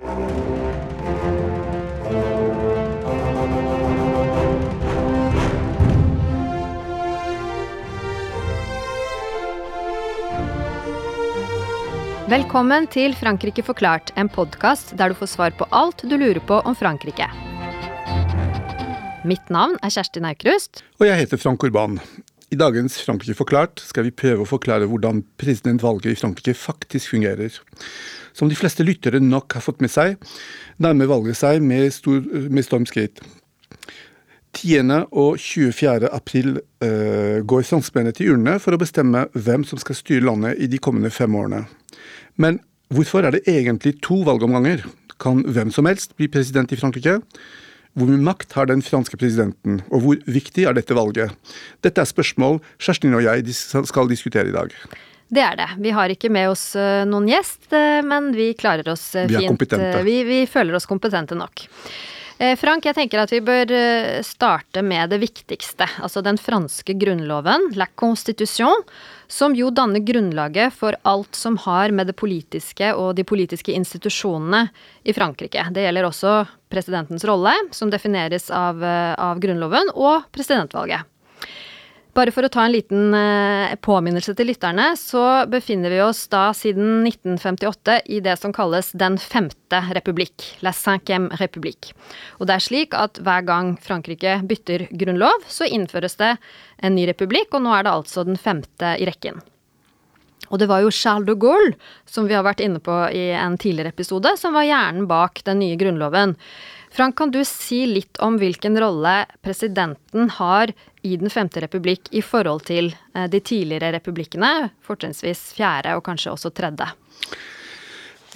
Velkommen til Frankrike forklart, en podkast der du får svar på alt du lurer på om Frankrike. Mitt navn er Kjersti Naukrust. Og jeg heter Frank Urban. I dagens Frankrike forklart skal vi prøve å forklare hvordan presidentvalget i Frankrike faktisk fungerer. Som de fleste lyttere nok har fått med seg, nærmer valget seg med, stor, med stormskritt. 10. og 24. april uh, går franskmennene til urnene for å bestemme hvem som skal styre landet i de kommende fem årene. Men hvorfor er det egentlig to valgomganger? Kan hvem som helst bli president i Frankrike? Hvor mye makt har den franske presidenten, og hvor viktig er dette valget? Dette er spørsmål Kjerstin og jeg skal diskutere i dag. Det er det. Vi har ikke med oss eh, noen gjest, eh, men vi klarer oss fint. Vi er kompetente. Vi, vi føler oss kompetente nok. Frank, jeg tenker at vi bør starte med det viktigste, altså den franske grunnloven, la constitution, som jo danner grunnlaget for alt som har med det politiske og de politiske institusjonene i Frankrike. Det gjelder også presidentens rolle, som defineres av, eh, av Grunnloven, og presidentvalget. Bare for å ta en liten eh, påminnelse til lytterne, så befinner vi oss da siden 1958 i det som kalles Den femte republikk, La cinquième republikk. Og det er slik at hver gang Frankrike bytter grunnlov, så innføres det en ny republikk, og nå er det altså den femte i rekken. Og det var jo Charles de Gaulle, som vi har vært inne på i en tidligere episode, som var hjernen bak den nye grunnloven. Frank, kan du si litt om hvilken rolle presidenten har i Den femte republikk i forhold til eh, de tidligere republikkene, fortrinnsvis fjerde og kanskje også tredje?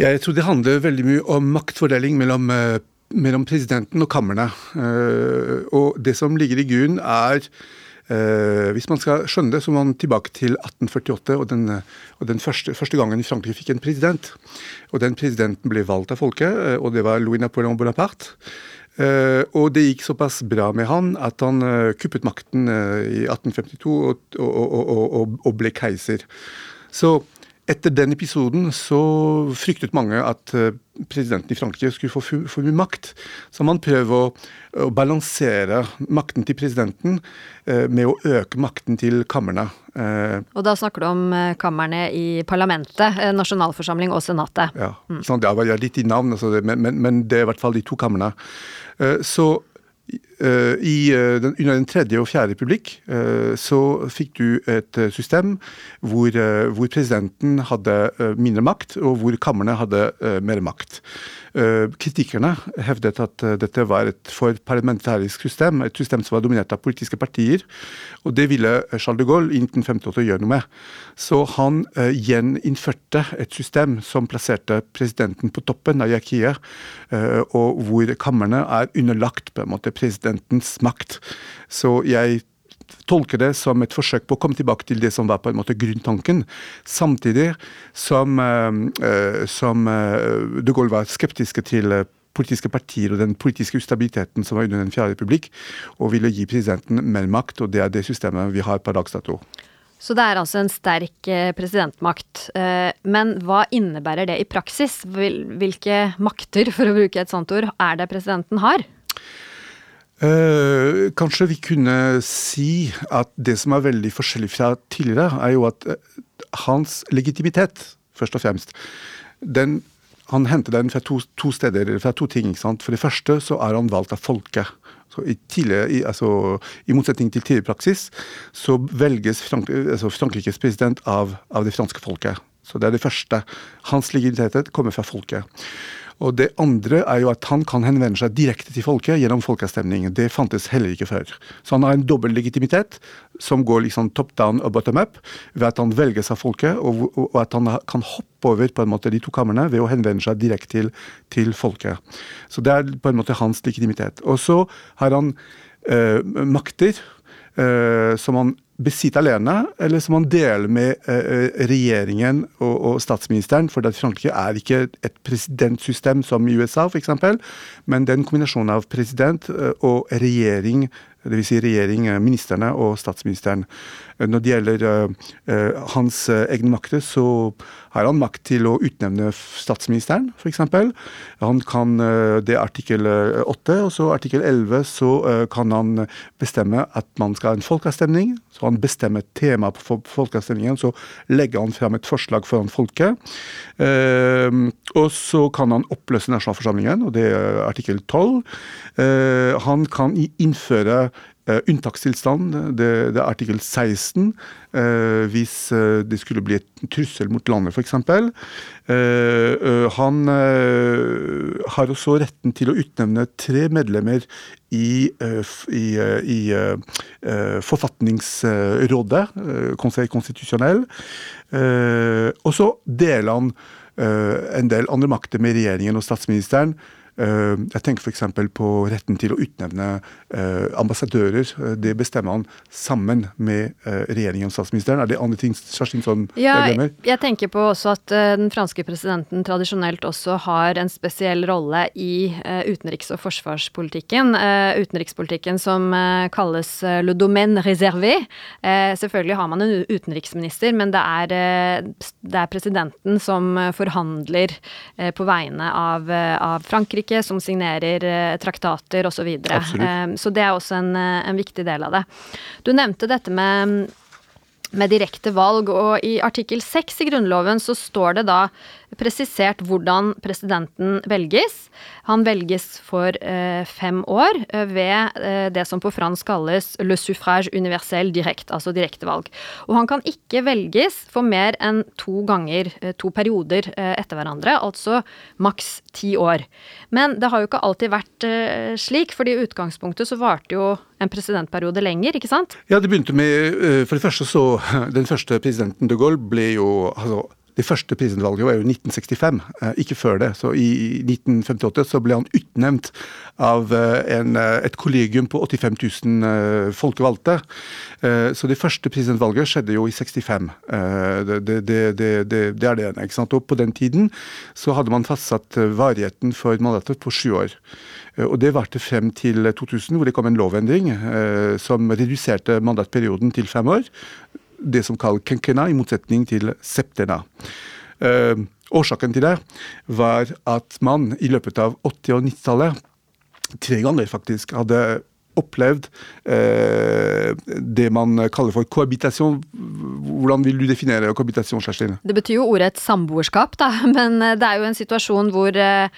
Jeg tror det handler veldig mye om maktfordeling mellom, eh, mellom presidenten og kamrene. Eh, og det som ligger i grunnen, er Uh, hvis man skal skjønne det, så må man tilbake til 1848 og den, og den første, første, gangen Frankrike fikk en president. Og Den presidenten ble valgt av folket, og det var Louis Napoleon Bonaparte. Uh, og det gikk såpass bra med han at han uh, kuppet makten uh, i 1852 og, og, og, og, ble keiser. Så etter den episoden så fryktet mange at eh, presidenten i Frankrike skulle få for mye makt. Så man prøver å, å balansere makten til presidenten eh, med å øke makten til kamrene. Eh, og da snakker du om kammerne kamrene i parlamentet, eh, nasjonalforsamling og senatet. Ja, mm. sånn, det var litt i navn, altså, men, men, men, det er i hvert fall de to kamrene. Eh, så Eh, I, eh, den, under den tredje og fjerde republikk eh, så fikk du et system hvor, hvor presidenten hadde mindre makt, og hvor kamrene hadde mer makt. Eh, kritikerne hevdet at eh, dette var et for parlamentarisk system, et system som var dominert av politiske partier. Og det ville Charles de Gaulle i 1958 gjøre noe med. Så han gjeninnførte et system som plasserte presidenten på toppen av hierarkiet, og hvor kammerne er underlagt på en måte presidentens makt. Så jeg tolker det som et forsøk på å komme tilbake til det som var på en måte grunntanken, samtidig som, uh, som uh, de Gaulle var skeptiske til politiske partier og den politiske ustabiliteten som var under Den fjerde republikk, og ville gi presidenten mer makt, og det er det systemet vi har per dags dato. Så det er altså en sterk presidentmakt. Men hva innebærer det i praksis? Hvilke makter, for å bruke et sånt ord, er det presidenten har? Uh, kanskje vi kunne si at det som er veldig forskjellig fra tidligere, er jo at uh, hans legitimitet, først og fremst, den, han henter den fra to, to, steder, fra to ting. For det første så er han valgt av folket. I, i, altså, I, motsetning til tidligere praksis så velges Frank, altså Frankrikes president av, av det franske folket. Så det er det første. Hans legitimitet kommer fra folket. Og det andre er jo at han kan henvende seg direkte til folket gjennom folkeavstemning. Det fantes heller ikke før. Så han har en dobbel legitimitet som går liksom top down og bottom up, ved at han velges av folket, og, og at han kan hoppe over på en måte de to kamrene ved å henvende seg direkte til, til folket. Så det er på en måte hans legitimitet. Og så har han øh, makter øh, som han besitte alene, eller som man deler med eh, regjeringen og, og, statsministeren. For Frankrike er ikke et presidentsystem som i USA, f.eks., men den kombinasjonen av president eh, og regjering, dvs. Si regjering, eh, ministrene og statsministeren. Når det gjelder hans egne makter, så har han makt til å utnevne statsministeren, f.eks. Han kan Det er artikkel 8, og så artikkel 11 så kan han bestemme at man skal ha en folkeavstemning. Så han bestemmer temaet på folkeavstemningen, så legger han fram et forslag foran folket. Og så kan han oppløse nasjonalforsamlingen, og det er artikkel 12. Han kan innføre Uh, unntakstilstand, det, det, er artikkel 16. Uh, hvis uh, det skulle bli et trussel mot landet, f.eks. Uh, han har også retten til å utnevne tre medlemmer i, i, i Forfatningsrådet, Conseil Constitutionnel. og så deler han en del andre makter med regjeringen og statsministeren. Eh, jeg tenker f.eks. på retten til å utnevne eh, ambassadører. Eh, det bestemmer han sammen med regjeringen og statsministeren. Er det andre ting Kjerstin ja, glemmer? Jeg tenker på også at den franske presidenten tradisjonelt også har en spesiell rolle i utenriks- og forsvarspolitikken. Utenrikspolitikken som kalles le domaine réservé. Selvfølgelig har man en utenriksminister, men det er, det er presidenten som forhandler på vegne av, av Frankrike Frankrike, som signerer eh, traktater osv. Så. Eh, så det er også en, eh, en viktig del av det. Du nevnte dette med med direkte valg. Og i artikkel 6 i Grunnloven så står det da presisert hvordan presidenten velges. Han velges for eh, fem år eh, ved eh, det som på fransk kalles le suffrage universel direct, altså direktevalg. Og han kan ikke velges for mer enn to ganger, eh, to perioder eh, etter hverandre, altså maks ti år. Men det har jo ikke alltid vært eh, slik, fordi i utgangspunktet så varte jo en presidentperiode lenger, ikke sant? Ja, det begynte med For det første så Den første presidenten de Gaulle ble jo altså det første presidentvalget var jo 1965, eh, ikke før det. Så i 1958 så ble han utnevnt av eh, en, eh, et kollegium på 85 000 folkevalgte. Så det første presidentvalget skjedde jo i 65. Det, det, det, det er det ene. ikke sant? Og på den tiden så hadde man fastsatt varigheten for mandatet på sju år. Og det varte frem til 2000, hvor det kom en lovendring som reduserte mandatperioden til fem år det som kalles kenkena, i motsetning til septena. Eh, årsaken til det var at man i løpet av 80- og 90-tallet tre ganger faktisk hadde opplevd eh, det man kaller for kohabitasjon. Hvordan vil du definere kohabitasjon, Kjerstin? Det betyr jo ordet samboerskap, da. Men eh, det er jo en situasjon hvor eh,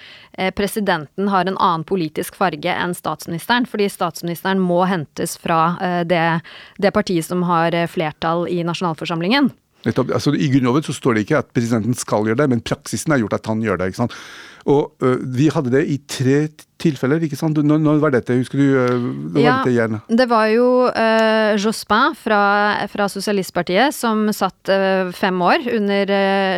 presidenten har en annen politisk farge enn statsministeren. Fordi statsministeren må hentes fra det, det partiet som har flertall i nasjonalforsamlingen. Altså, I Grunnloven så står det ikke at presidenten skal gjøre det, men praksisen har gjort at han gjør det. ikke sant? Og uh, vi hadde det i tre tilfeller, ikke sant? Når, når var dette? Husker du? Uh, ja, var igjen? det var jo uh, Jospin fra, fra, Sosialistpartiet som satt fem år under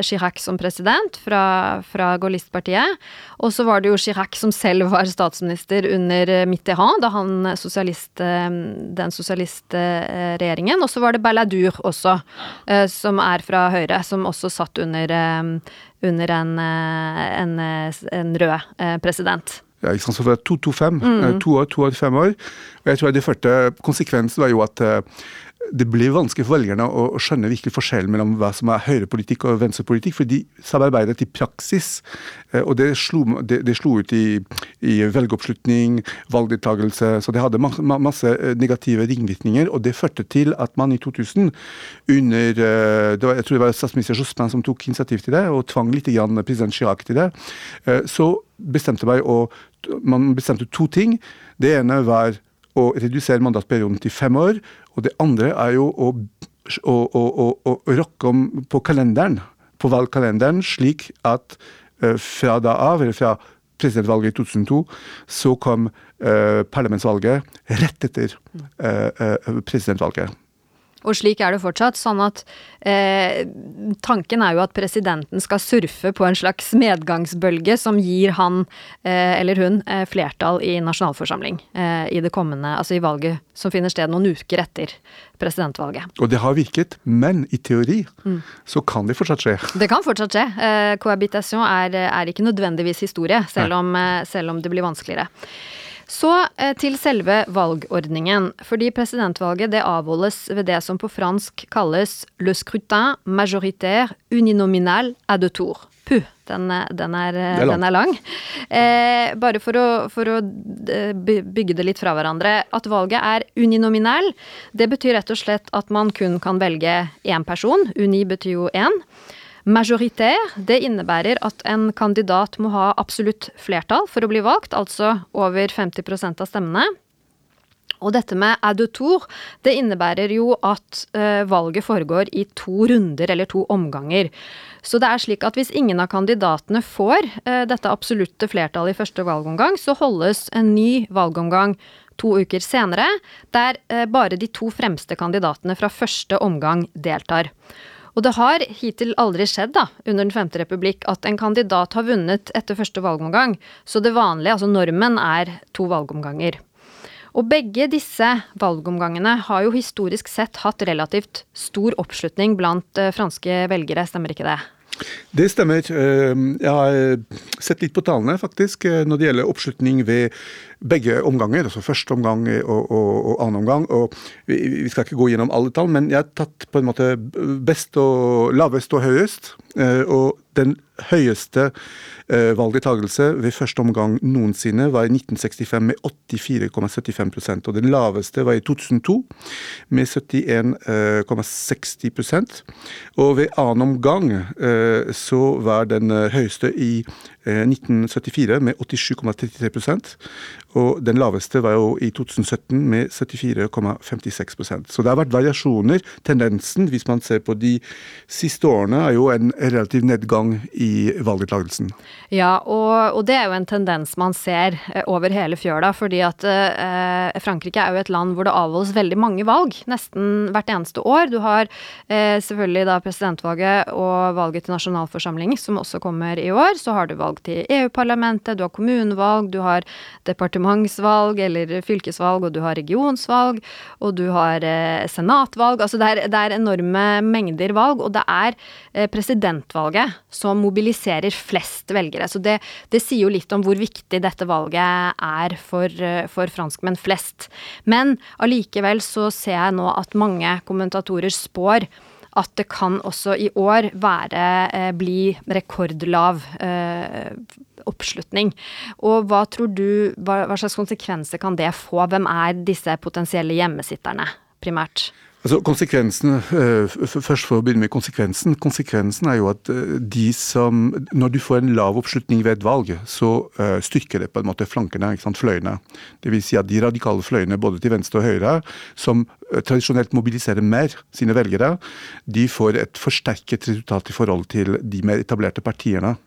Chirac som president fra, fra Gaullistpartiet. Og så var det jo Chirac som selv var statsminister under Mitterrand, da han sosialist, den sosialistregjeringen. Og så var det Balladur også, som er fra Høyre, som også satt under under en, eh, en, eh, en rød eh, president. Ja, ikke sant, så fra to 2-2-5. Mm. To år, to år, fem år. Og jeg tror det første konsekvensen var jo at det blir vanskelig for velgerne å, skjønne virkelig forskjellen mellom hva som er høyrepolitikk og venstrepolitikk, for de samarbeidet i praksis. Eh, og det slo, det, det slo ut i, i velgeoppslutning, valgdeltakelse, så det hadde masse, masse, eh, negative ringvirkninger. Og det førte til at man i 2000, under eh, var, Jeg tror det var statsminister Jospin som tok initiativ til det, og tvang litt grann president Chirac til det. Så bestemte man, å Man bestemte to ting. Det ene var å redusere mandatperioden til fem år. Og det andre er jo å, å, å, å rokke om på kalenderen, på valgkalenderen, slik at uh, fra da av, eller fra presidentvalget i 2002, så kom uh, parlamentsvalget rett etter uh, presidentvalget. Og slik er det fortsatt. Sånn at eh, tanken er jo at presidenten skal surfe på en slags medgangsbølge som gir han eh, eller hun eh, flertall i nasjonalforsamling eh, i det kommende, altså i valget som finner sted noen uker etter presidentvalget. Og det har virket, men i teori mm. så kan det fortsatt skje. Det kan fortsatt skje. Eh, cohabitation er, er, ikke nødvendigvis historie, selv om, eh, selv om det blir vanskeligere. Så eh, til selve valgordningen. Fordi presidentvalget det avholdes ved det som på fransk kalles le scrutin majoritaire uninominal à deux tours. Puh, den, den, er, er den, er, lang. Eh, bare for å, for å, eh, bygge det litt fra hverandre. At valget er uninominal, det betyr rett og slett at man kun kan velge én person. Uni betyr jo én. Majoritaire, det innebærer at en kandidat må ha absolutt flertall for å bli valgt, altså over 50% av stemmene. Og dette med adutour, det innebærer jo at uh, valget foregår i to runder eller to omganger. Så det er slik at hvis ingen av kandidatene får uh, dette absolutte flertallet i første valgomgang, så holdes en ny valgomgang to uker senere, der uh, bare de to fremste kandidatene fra første omgang deltar. Og det har hittil aldri skjedd da, under Den femte republikk at en kandidat har vunnet etter første valgomgang, så det vanlige, altså normen, er to valgomganger. Og begge disse valgomgangene har jo historisk sett hatt relativt stor oppslutning blant eh, franske velgere, stemmer ikke det? Det stemmer. Ehm, jeg har sett litt på tallene, faktisk, eh, når det gjelder oppslutning ved begge omganger. Altså første omgang og, og, og annen omgang. og vi, vi, skal ikke gå gjennom alle tall, men jeg har tatt på en måte best og lavest og høyest. Eh, og den høyeste eh, valgdeltakelse ved første omgang noensinne var i 1965 med 84,75% og den laveste var i 2002 med 71,60 Og ved annen omgang eh, så var den eh, høyeste i 1974 eh, med 87,33 og den laveste var jo i 2017 med 74,56% Så det har vært variasjoner. Tendensen, hvis man ser på de siste årene, er jo en relativ nedgang i valgdeltakelsen. Ja, og, og, det er jo en tendens man ser eh, over hele fjøla, fordi at eh, Frankrike er jo et land hvor det avholdes veldig mange valg, nesten hvert eneste år. Du har eh, selvfølgelig da presidentvalget og valget til nasjonalforsamling, som også kommer i år. Så har du valg til EU-parlamentet, du har kommunevalg, du har departementsvalg eller fylkesvalg, og du har regionsvalg, og du har eh, senatvalg. Altså det er, det er, enorme mengder valg, og det er eh, presidentvalget som mobiliserer flest velgere. Så det, det, sier jo litt om hvor viktig dette valget er for, eh, for franskmenn flest. Men allikevel så ser jeg nå at mange kommentatorer spår at det kan også i år være, eh, bli rekordlav eh, oppslutning. Og hva tror du, hva, hva slags konsekvenser kan det få? Hvem er disse potensielle hjemmesitterne, primært? Altså konsekvensen, eh, Først for å begynne med konsekvensen. Konsekvensen er jo at eh, de som Når du får en lav oppslutning ved et valg, så eh, styrker det på en måte flankene, ikke sant, fløyene. Vil si at de radikale fløyene både til venstre og høyre, som tradisjonelt mobiliserer mer sine velgere, de får et forsterket resultat i forhold til de mer etablerte partiene.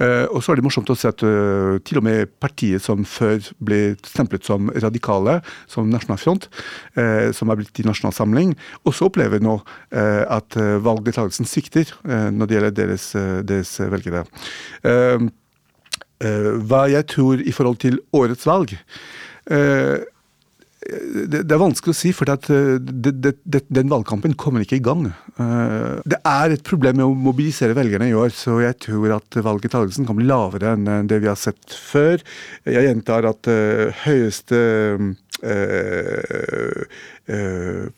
Uh, og så er det morsomt å se at uh, til og med partiet som før ble stemplet som radikale, som Nasjonal Front, uh, som er blitt i Nasjonal Samling, også opplever nå at valgdeltakelsen svikter når det gjelder deres, deres velgere. hva jeg tror i forhold til årets valg det, det, er vanskelig å si, for eh, det, det, den valgkampen kommer ikke i gang. Eh, det er et problem med å mobilisere velgerne i år, så jeg tror at valgdeltakelsen kan bli lavere enn det vi har sett før. Jeg gjentar at høyeste øh, øh,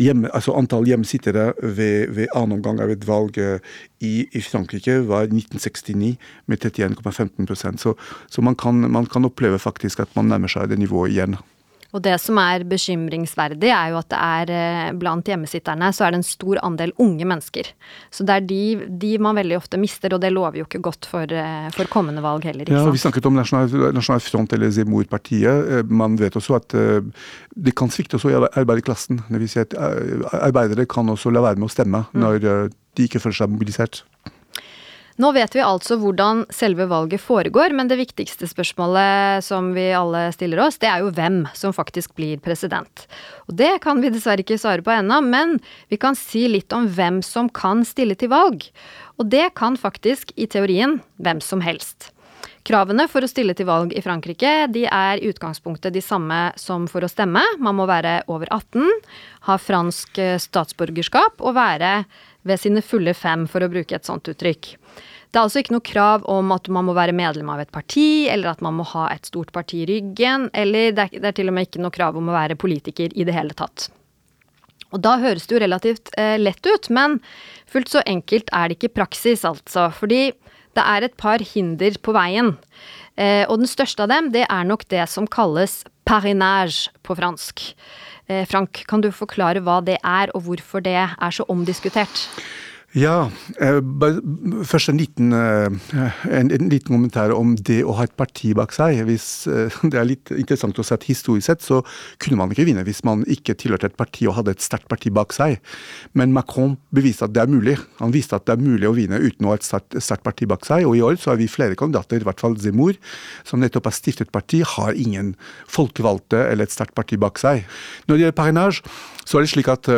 Hjemme, altså antall hjemsittere ved, ved annen omgang av et valg i, i Frankrike var 1969 med 31,15 Så, så man, kan, man kan oppleve faktisk at man nærmer seg det nivået igjen. Og det som er bekymringsverdig, er jo at det er eh, blant hjemmesitterne så er det en stor andel unge mennesker. Så det er de, de man veldig ofte mister, og det lover jo ikke godt for, eh, for kommende valg heller. ja, Vi snakket om Nasjonal, Nasjonal Front eller Zemmour-partiet. Eh, man vet også at det kan svikte også i arbeiderklassen. Det vil si at arbeidere kan også la være med å stemme mm. når de ikke føler seg mobilisert. Nå vet vi altså hvordan selve valget foregår, men det viktigste spørsmålet som vi alle stiller oss, det er jo hvem som faktisk blir president. Og det kan vi dessverre ikke svare på ennå, men vi kan si litt om hvem som kan stille til valg. Og det kan faktisk, i teorien, hvem som helst. Kravene for å stille til valg i Frankrike de er i utgangspunktet de samme som for å stemme. Man må være over 18, ha fransk statsborgerskap og være ved sine fulle fem, for å bruke et sånt uttrykk. Det er altså ikke noe krav om at man må være medlem av et parti, eller at man må ha et stort parti i ryggen, eller det er, til og med ikke noe krav om å være politiker i det hele tatt. Og da høres det jo relativt eh, lett ut, men fullt så enkelt er det ikke praksis, altså. Fordi det er et par hinder på veien. Eh, og den største av dem, det er nok det som kalles parinage på fransk. Eh, Frank, kan du forklare hva det er, og hvorfor det er så omdiskutert? Ja, eh, først en liten, eh, en, en liten, kommentar om det å ha et parti bak seg. Hvis, eh, det er litt interessant å si at Historisk sett så kunne man ikke vinne hvis man ikke tilhørte et parti og hadde et sterkt parti bak seg. Men Macron beviste at det er mulig. Han viste at det er mulig å vinne uten å ha et sterkt parti bak seg. Og i år så har vi flere kandidater, i hvert fall Zemmour, som nettopp har stiftet parti, har ingen folkevalgte eller et sterkt parti bak seg. Når det gjelder parinage, så er det slik at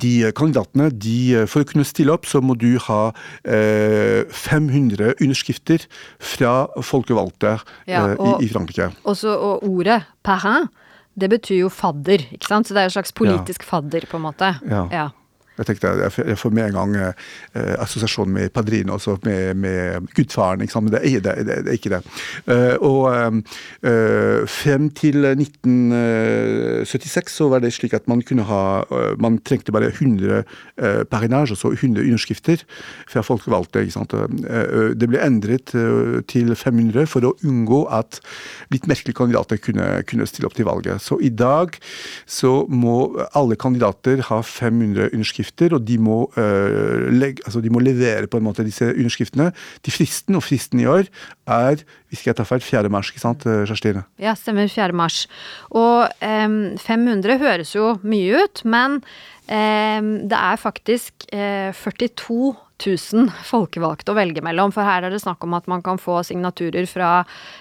de kandidatene, de, For å kunne stille opp, så må du ha eh, 500 underskrifter fra folkevalgte ja, og, eh, i, i, Frankrike. Også, og ordet 'parrain' det betyr jo fadder, ikke sant? Så det er en slags politisk ja. fadder, på en måte. Ja. ja. Jeg tenkte, jeg får med en gang eh, assosiasjon med Padrino, altså med, med gudfaren. Ikke sant? Men det er, det, det, er ikke det. Uh, og uh, frem til 1976 så var det slik at man kunne ha uh, Man trengte bare 100 uh, parinage, altså 100 underskrifter fra folkevalgte. ikke sant? det ble endret til 500 for å unngå at litt merkelige kandidater kunne, kunne stille opp til valget. Så i dag så må alle kandidater ha 500 underskrifter underskrifter, og de må, uh, legge, altså de må, levere på en måte disse underskriftene til fristen. Og fristen i år er, hvis ikke jeg tar feil, 4. mars, ikke sant eh, Kjerstine? Ja, stemmer. 4. mars. Og um, 500 høres jo mye ut, men um, det er faktisk uh, 42 1000 folkevalgte å velge mellom. For her er det snakk om at man kan få signaturer fra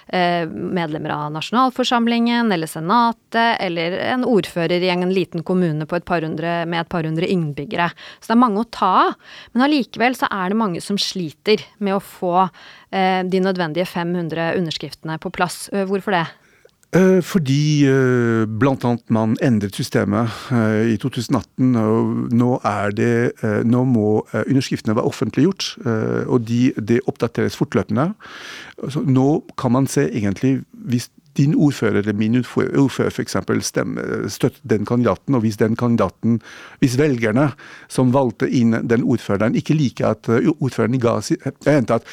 eh, medlemmer av nasjonalforsamlingen eller senatet, eller en ordfører i en liten kommune et hundre, med et par hundre innbyggere. Så det er mange å ta av. Men allikevel så er det mange som sliter med å få eh, de nødvendige 500 underskriftene på plass. Eh, hvorfor det? Eh, fordi eh, bl.a. man endret systemet eh, i 2018. og Nå, det, nå må underskriftene være offentliggjort, og de, de oppdateres fortløpende. Så nå kan man se egentlig hvis din ordfører eller min ordfører f.eks. støtter den kandidaten, og hvis den kandidaten, hvis velgerne som valgte inn den ordføreren, ikke liker at ordføreren ga at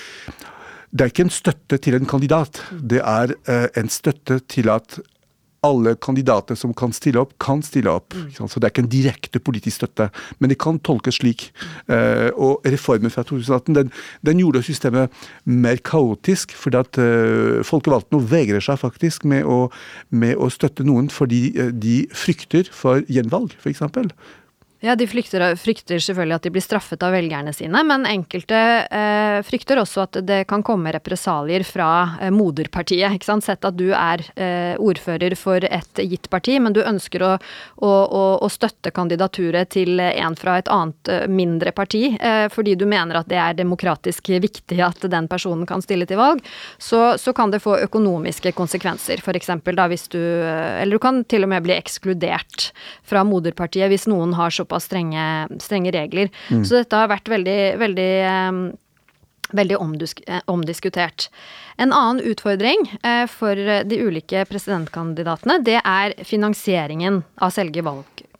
det er ikke en støtte til en kandidat. Det er eh, en støtte til at alle kandidater som kan stille opp, kan stille opp. Mm. Så det er ikke en direkte politisk støtte, men det kan tolkes slik. Eh, og reformen fra 2018 den, den gjorde systemet mer kaotisk, fordi at eh, folkevalgte nå vegrer seg faktisk med å, med å støtte noen fordi de frykter for gjenvalg, f.eks. Ja, de frykter, frykter, selvfølgelig at de blir straffet av velgerne sine, men enkelte eh, frykter også at det kan komme represalier fra eh, moderpartiet. ikke sant? Sett at du er eh, ordfører for et gitt parti, men du ønsker å, å, å, å støtte kandidaturet til en fra et annet eh, mindre parti, eh, fordi du mener at det er demokratisk viktig at den personen kan stille til valg, så, så kan det få økonomiske konsekvenser. Eksempel da hvis du eh, Eller du kan til og med bli ekskludert fra moderpartiet hvis noen har så såpass strenge, strenge regler. Mm. Så dette har vært veldig, veldig um, veldig omdisk omdiskutert. En annen utfordring eh, for de ulike presidentkandidatene, det er finansieringen av selge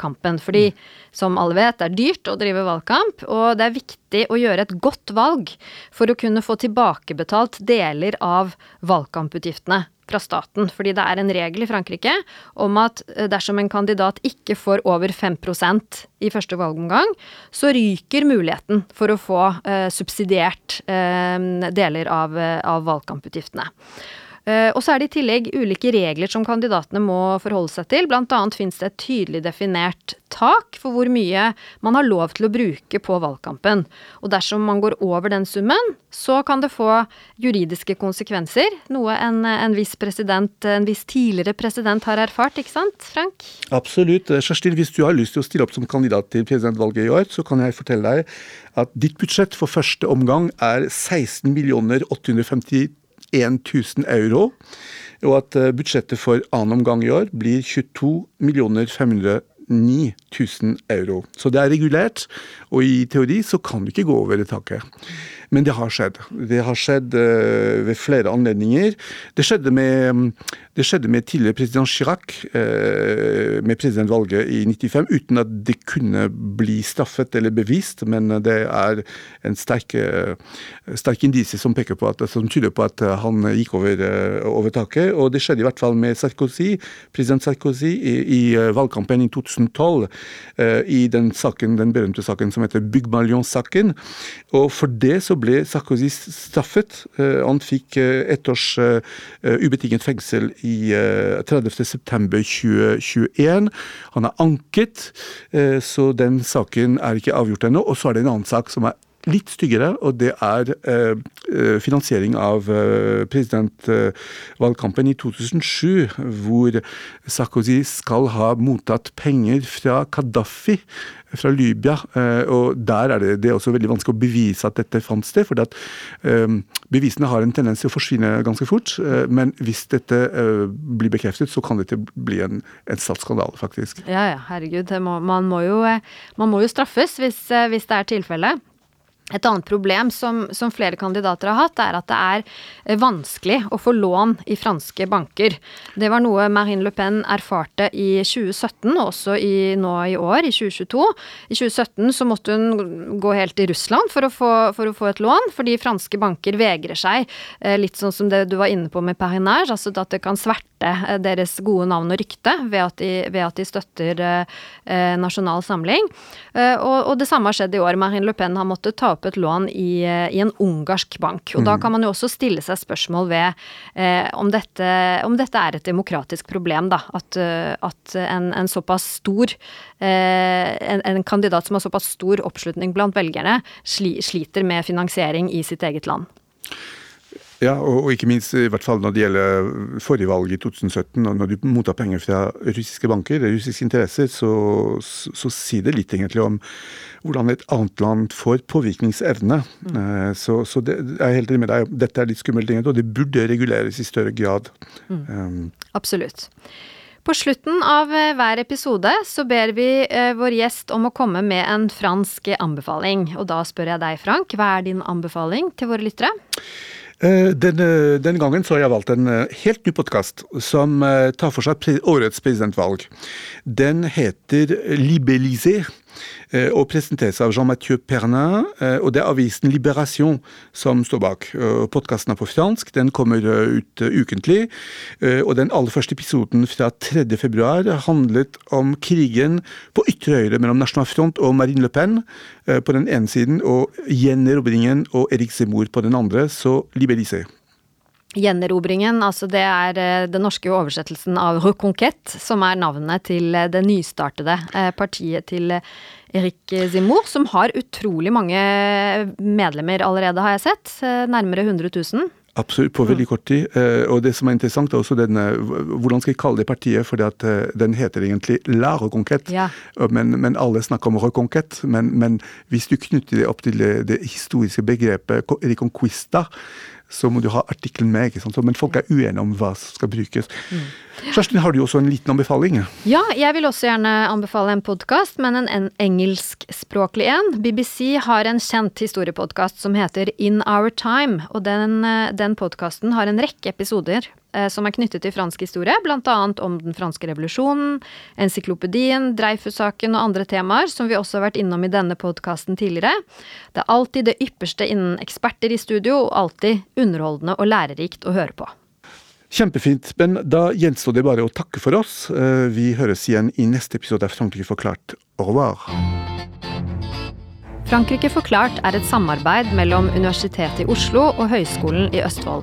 valgkampen. Fordi, som alle vet, det er dyrt å drive valgkamp, og det er viktig å gjøre et godt valg for å kunne få tilbakebetalt deler av valgkamputgiftene fra staten. Fordi det er en regel i Frankrike om at eh, dersom en kandidat ikke får over 5% i første valgomgang, så ryker muligheten for å få eh, subsidiert eh, deler av, eh, av valgkamputgiftene. Eh, og så er det i tillegg ulike regler som kandidatene må forholde seg til. Blant annet finnes det et tydelig definert tak for hvor mye man har lov til å bruke på valgkampen. Og dersom man går over den summen, så kan det få juridiske konsekvenser. Noe en, en viss president, en viss tidligere president har erfart, ikke sant Frank? Absolutt. Kjerstin, hvis du har lyst til å stille opp som kandidat til presidentvalget i år, så kan jeg fortelle deg at ditt budsjett for første omgang er 16 millioner 850 1000 euro. Og at eh, budsjettet for annen omgang i år blir 22 509 000 euro. Så det er regulert, og i teori så kan du ikke gå over det taket. Men det har skjedd. Det har skjedd uh, ved flere anledninger. Det skjedde med, det skjedde med tidligere president Chirac uh, med presidentvalget i 95, uten at det kunne bli straffet eller bevist. Men det er en sterk, uh, sterk indisie som, som tyder på at han gikk over, over, taket. Og det skjedde i hvert fall med Sarkozy, president Sarkozy i, i valgkampen i 2012, i den saken, den berømte saken som heter Bygmallion-saken. Og for det så ble Sarkozy straffet. Eh, han fikk eh, ett års eh, ubetinget fengsel i 30.9.2021. Han er anket, så den saken er ikke avgjort ennå. Og så er det en annen sak som er litt styggere, og det er eh, finansiering av eh, presidentvalgkampen i 2007, hvor Sarkozy skal ha mottatt penger fra Gaddafi fra Libya. Eh, og Der er det, det er også veldig vanskelig å bevise at dette fant sted. for at Bevisene har en tendens til å forsvinne ganske fort. Men hvis dette blir bekreftet, så kan dette bli en, en statsskandale, faktisk. Ja, ja, herregud. Må, man, må jo, man, må jo, straffes hvis, hvis det er tilfellet. Et annet problem som, som, flere kandidater har hatt, er at det er eh, vanskelig å få lån i franske banker. Det var noe Marine Le Pen erfarte i 2017, og også i, nå i år, i 2022. I 2017 så måtte hun gå helt til Russland for å få, for å få et lån, fordi franske banker vegrer seg, eh, litt sånn som det du var inne på med Perinage, altså at det kan sverte eh, deres gode navn og rykte ved at de, ved at de støtter eh, Nasjonal Samling. Eh, og, og, det samme har skjedd i år. Marine Le Pen har måttet ta opp et lån i, i en ungarsk bank. Og mm. da kan man jo også stille seg spørsmål ved eh, om, dette, om, dette, er et demokratisk problem, da. At, eh, at en, en, såpass stor eh, en, en, kandidat som har såpass stor oppslutning blant velgerne, sli, sliter med finansiering i sitt eget land. Ja, og, og, ikke minst i hvert fall når det gjelder forrige valg i 2017, og når du mottar penger fra russiske banker, russiske interesser, så, så, så sier det litt egentlig om hvordan et annet land får påvirkningsevne. Mm. Eh, så, så det, jeg er helt enig med deg, dette er litt skummelt, og det burde reguleres i større grad. Mm. Um, Absolutt. På slutten av eh, hver episode så ber vi eh, vår gjest om å komme med en fransk anbefaling. Og da spør jeg deg, Frank, hva er din anbefaling til våre lyttere? Eh, denne, denne, gangen så har jeg valgt en eh, helt ny podkast som eh, tar for seg årets presidentvalg. Den heter Libellisé Eh, og presenteres av Jean-Mathieu Pernin. Eh, og det er avisen Liberation som står bak. Podkasten er på fransk, den kommer eh, ut ukentlig. Og den aller første episoden fra 3. februar handlet om krigen på ytre høyre mellom National Front og Marine Le Pen på den ene siden, og gjenerobringen og Erik Zemmour på den andre, så Liberalisé. Gjenerobringen, altså det er den norske oversettelsen av Reconquête, som er navnet til det nystartede partiet til Erik Zimmour, som har utrolig mange medlemmer allerede, har jeg sett. Eh, nærmere 100 000. Absolutt, på veldig kort tid. Eh, og det som er interessant, er også denne Hvordan skal jeg kalle det partiet? For eh, den heter egentlig La Reconquête, ja. men, men, alle snakker om Reconquête. Men, men, hvis du knytter det opp til det, det historiske begrepet Reconquista, så må du ha artikkelen med. ikke sant? Men folk er uenige om hva som skal brukes. Mm. Kjerstin, har du også en liten anbefaling? Ja, jeg vil også gjerne anbefale en podkast, men en engelskspråklig en. BBC har en kjent historiepodkast som heter In Our Time, og den, eh, den podkasten har en rekke episoder som er knyttet til fransk historie, bl.a. om den franske revolusjonen, encyklopedien, Dreyfus-saken og andre temaer, som vi også har vært innom i denne podkasten tidligere. Det er alltid det ypperste innen eksperter i studio, og alltid underholdende og lærerikt å høre på. Kjempefint, men da gjenstår det bare å takke for oss. Eh, vi høres igjen i neste episode av Frankrike forklart. Au revoir. Frankrike forklart er et samarbeid mellom Universitetet i Oslo og Høgskolen i Østfold.